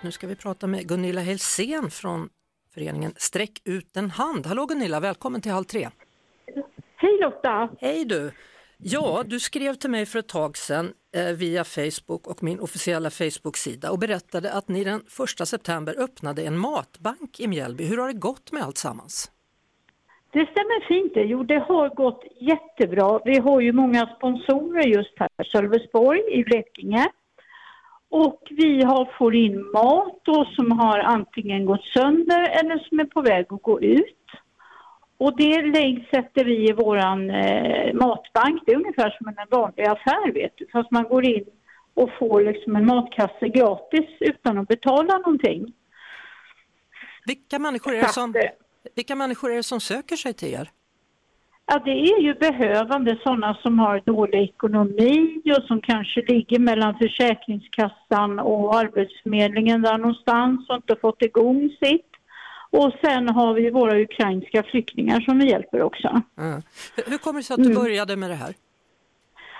Nu ska vi prata med Gunilla Helsén från föreningen Sträck ut en hand. Hallå Gunilla, välkommen till Halv tre. Hej Lotta! Hej du! Ja, du skrev till mig för ett tag sedan eh, via Facebook och min officiella Facebook-sida och berättade att ni den 1 september öppnade en matbank i Mjällby. Hur har det gått med allt sammans? Det stämmer fint det. Jo, det har gått jättebra. Vi har ju många sponsorer just här. Sölvesborg i Blekinge. Och vi har får in mat då som har antingen gått sönder eller som är på väg att gå ut. Och det läggs, sätter vi i våran eh, matbank. Det är ungefär som en vanlig affär vet du. Fast man går in och får liksom en matkasse gratis utan att betala någonting. Vilka människor är det som, vilka människor är som söker sig till er? Ja, det är ju behövande sådana som har dålig ekonomi och som kanske ligger mellan Försäkringskassan och Arbetsförmedlingen där någonstans och inte fått igång sitt. Och sen har vi våra ukrainska flyktingar som vi hjälper också. Mm. Hur- kommer det sig att du började med det här?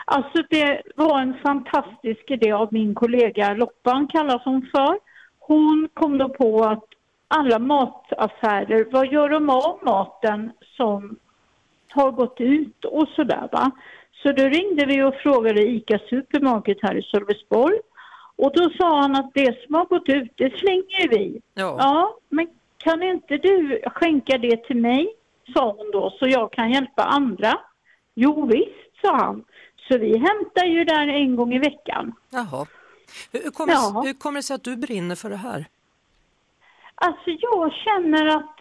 Alltså det var en fantastisk idé av min kollega Loppan kallas hon för. Hon kom då på att alla mataffärer, vad gör de av maten som har gått ut och sådär va. Så då ringde vi och frågade ICA Supermarket här i Sölvesborg. Och då sa han att det som har gått ut, det slänger vi. Ja. Ja, men kan inte du skänka det till mig? Sa hon då, så jag kan hjälpa andra. Jo visst, sa han. Så vi hämtar ju där en gång i veckan. Jaha. Hur, kommer, Ja. hur kommer det sig att du brinner för det här? Alltså jag känner att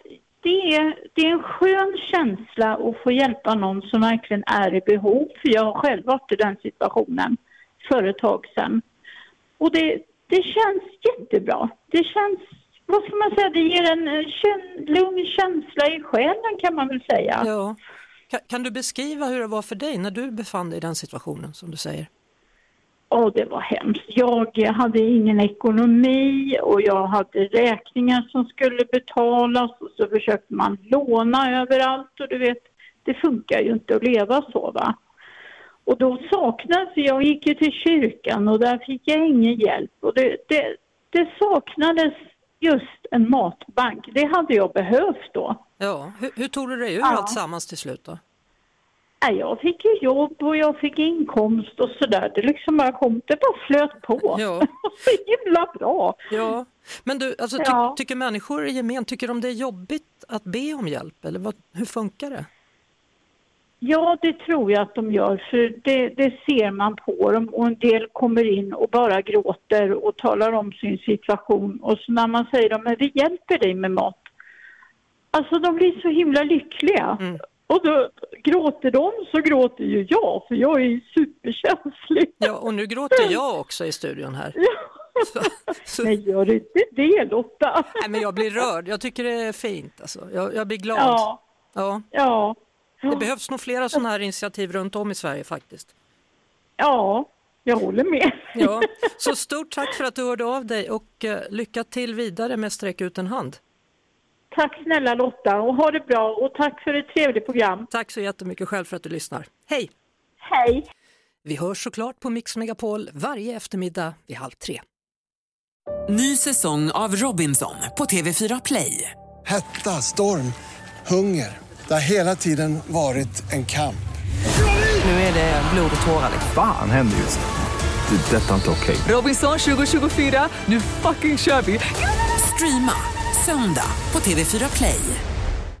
det är, det är en skön känsla att få hjälpa någon som verkligen är i behov. För jag har själv varit i den situationen för ett tag sedan. Och det, det känns jättebra. Det känns, vad ska man säga, det ger en kän, lugn känsla i själen kan man väl säga. Ja. Kan, kan du beskriva hur det var för dig när du befann dig i den situationen som du säger? Ja, det var hemskt. Jag hade ingen ekonomi och jag hade räkningar som skulle betalas och så försökte man låna överallt och du vet, det funkar ju inte att leva så va. Och då saknades, jag gick ju till kyrkan och där fick jag ingen hjälp och det, det, det saknades just en matbank. Det hade jag behövt då. Ja. Hur, hur tog du dig ur Ja. allt sammans till slut då? Jag fick ju jobb och jag fick inkomst och sådär. Det liksom bara kom, det bara flöt på. Ja. så himla bra. Ja. Men du, alltså, ty, Ja. tycker människor i gemen, tycker de det är jobbigt att be om hjälp eller vad, hur funkar det? Ja, det tror jag att de gör, för det, det ser man på dem. Och en del kommer in och bara gråter och talar om sin situation. Och så när man säger att vi hjälper dig med mat. Alltså de blir så himla lyckliga. Mm. Och då gråter de så gråter ju jag, för jag är superkänslig. Ja, och nu gråter jag också i studion här. Så, så, Nej, gör inte det Lotta. nej, men jag blir rörd, jag tycker det är fint. Alltså. Jag, jag blir glad. Ja, Ja. ja. Det behövs nog flera sådana här initiativ runt om i Sverige faktiskt. Ja, jag håller med. Ja. Så stort tack för att du hörde av dig och eh, lycka till vidare med Sträck ut en hand. Tack snälla Lotta och ha det bra och tack för ett trevligt program. Tack så jättemycket själv för att du lyssnar. Hej! Hej! Vi hörs såklart på Mix Megapol varje eftermiddag vid halv tre. Ny säsong av Robinson på TV4 Play. Hetta, storm, hunger. Det har hela tiden varit en kamp. Nu är det blod och tårar. Fan händer just nu. Det. är Detta är inte okej. Robinson 2024, nu fucking kör vi! Streama söndag på TV4 Play.